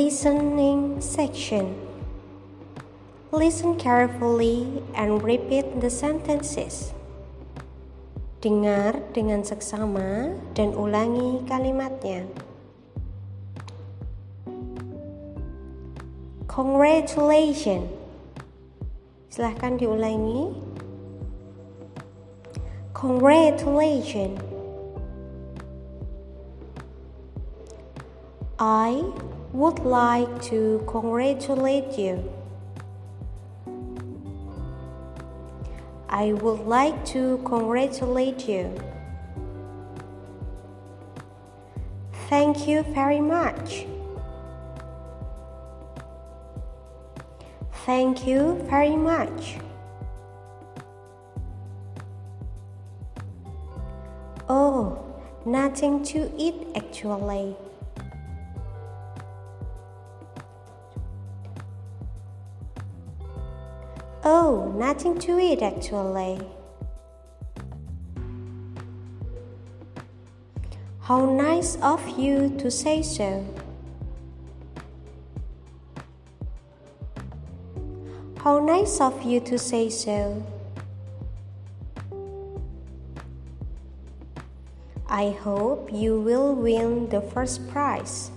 Listening section. Listen carefully and repeat the sentences. Dengar dengan seksama dan ulangi kalimatnya. Congratulations. Silahkan diulangi. Congratulations. I would like to congratulate you. I would like to congratulate you. Thank you very much. Thank you very much. Oh, nothing to eat actually. Oh, nothing to eat actually. How nice of you to say so. How nice of you to say so. I hope you will win the first prize.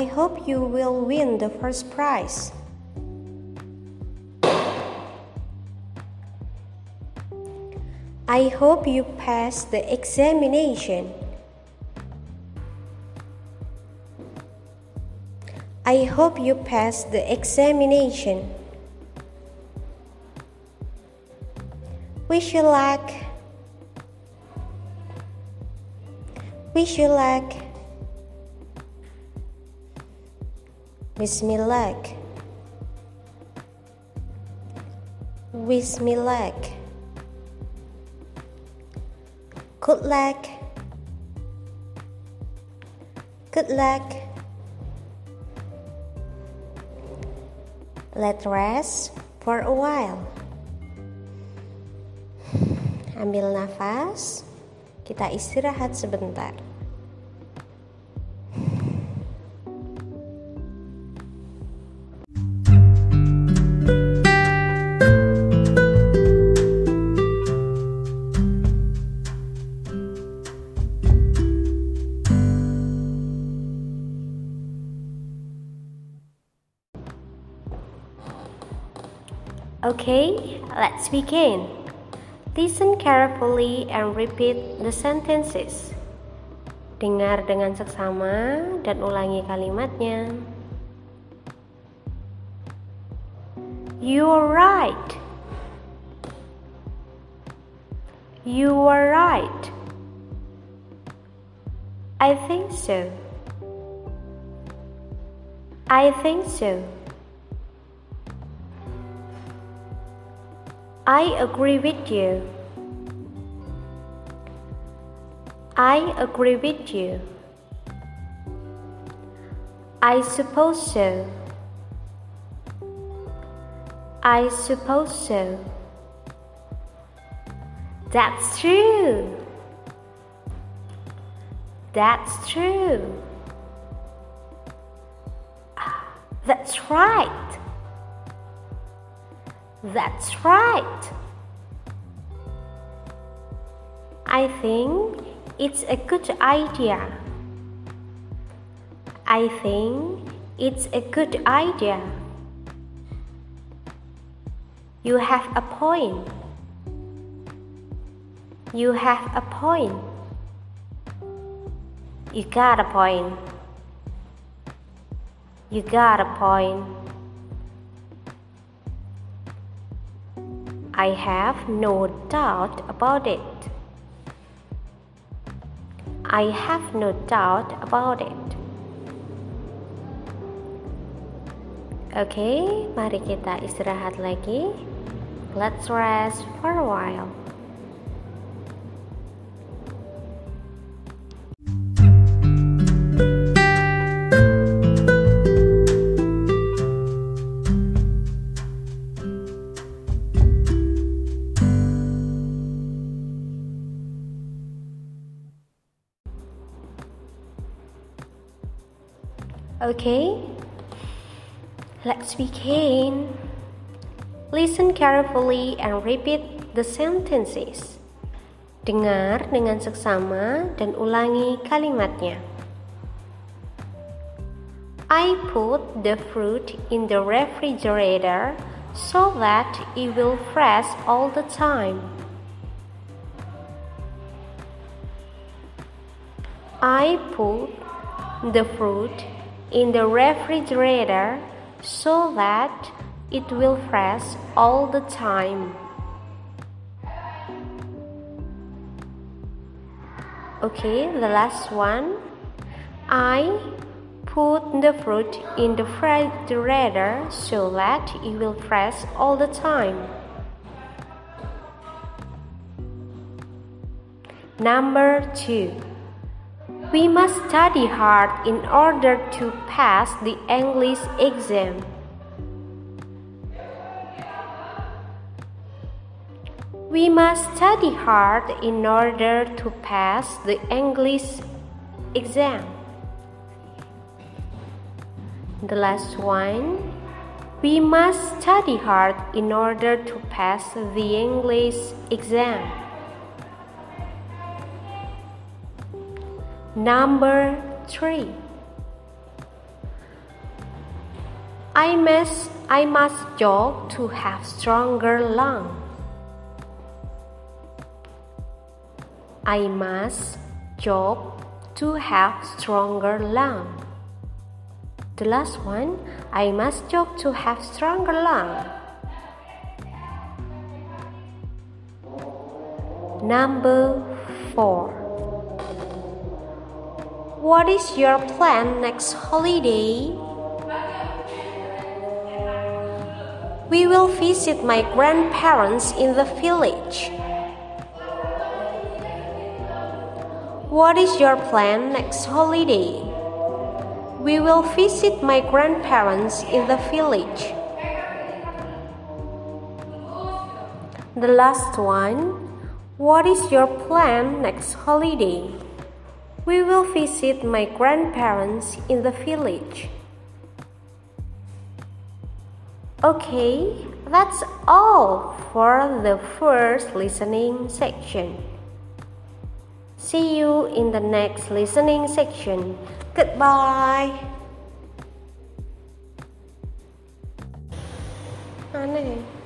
I hope you will win the first prize. I hope you pass the examination. I hope you pass the examination. Wish you luck. Wish you luck. Me luck. Wish me luck. Good luck. Good luck. Let's rest for a while. Ambil nafas, kita istirahat sebentar. Okay, let's begin. Listen carefully and repeat the sentences. Dengar dengan seksama dan ulangi kalimatnya. You're right. You are right. I think so. I think so. I agree with you. I agree with you. I suppose so. I suppose so. That's true. That's true. Ah, that's right. That's right. I think it's a good idea. I think it's a good idea. You have a point. You have a point. You got a point. You got a point. I have no doubt about it. I have no doubt about it. Oke, okay, mari kita istirahat lagi. Let's rest for a while. Okay, let's begin. Listen carefully and repeat the sentences. Dengar dengan seksama dan ulangi kalimatnya. I put the fruit in the refrigerator so that it will fresh all the time. I put the fruit in the refrigerator so that it will fresh all the time. Okay, the last one. I put the fruit in the refrigerator so that it will fresh all the time. Number two. We must study hard in order to pass the English exam. We must study hard in order to pass the English exam. The last one. We must study hard in order to pass the English exam. Number three. I must I must jog to have stronger lungs. I must jog to have stronger lungs. The last one, I must jog to have stronger lungs. Number four. What is your plan next holiday? We will visit my grandparents in the village. What is your plan next holiday? We will visit my grandparents in the village. The last one. What is your plan next holiday? We will visit my grandparents in the village. Okay, that's all for the first listening section. See you in the next listening section. Goodbye. Aneh.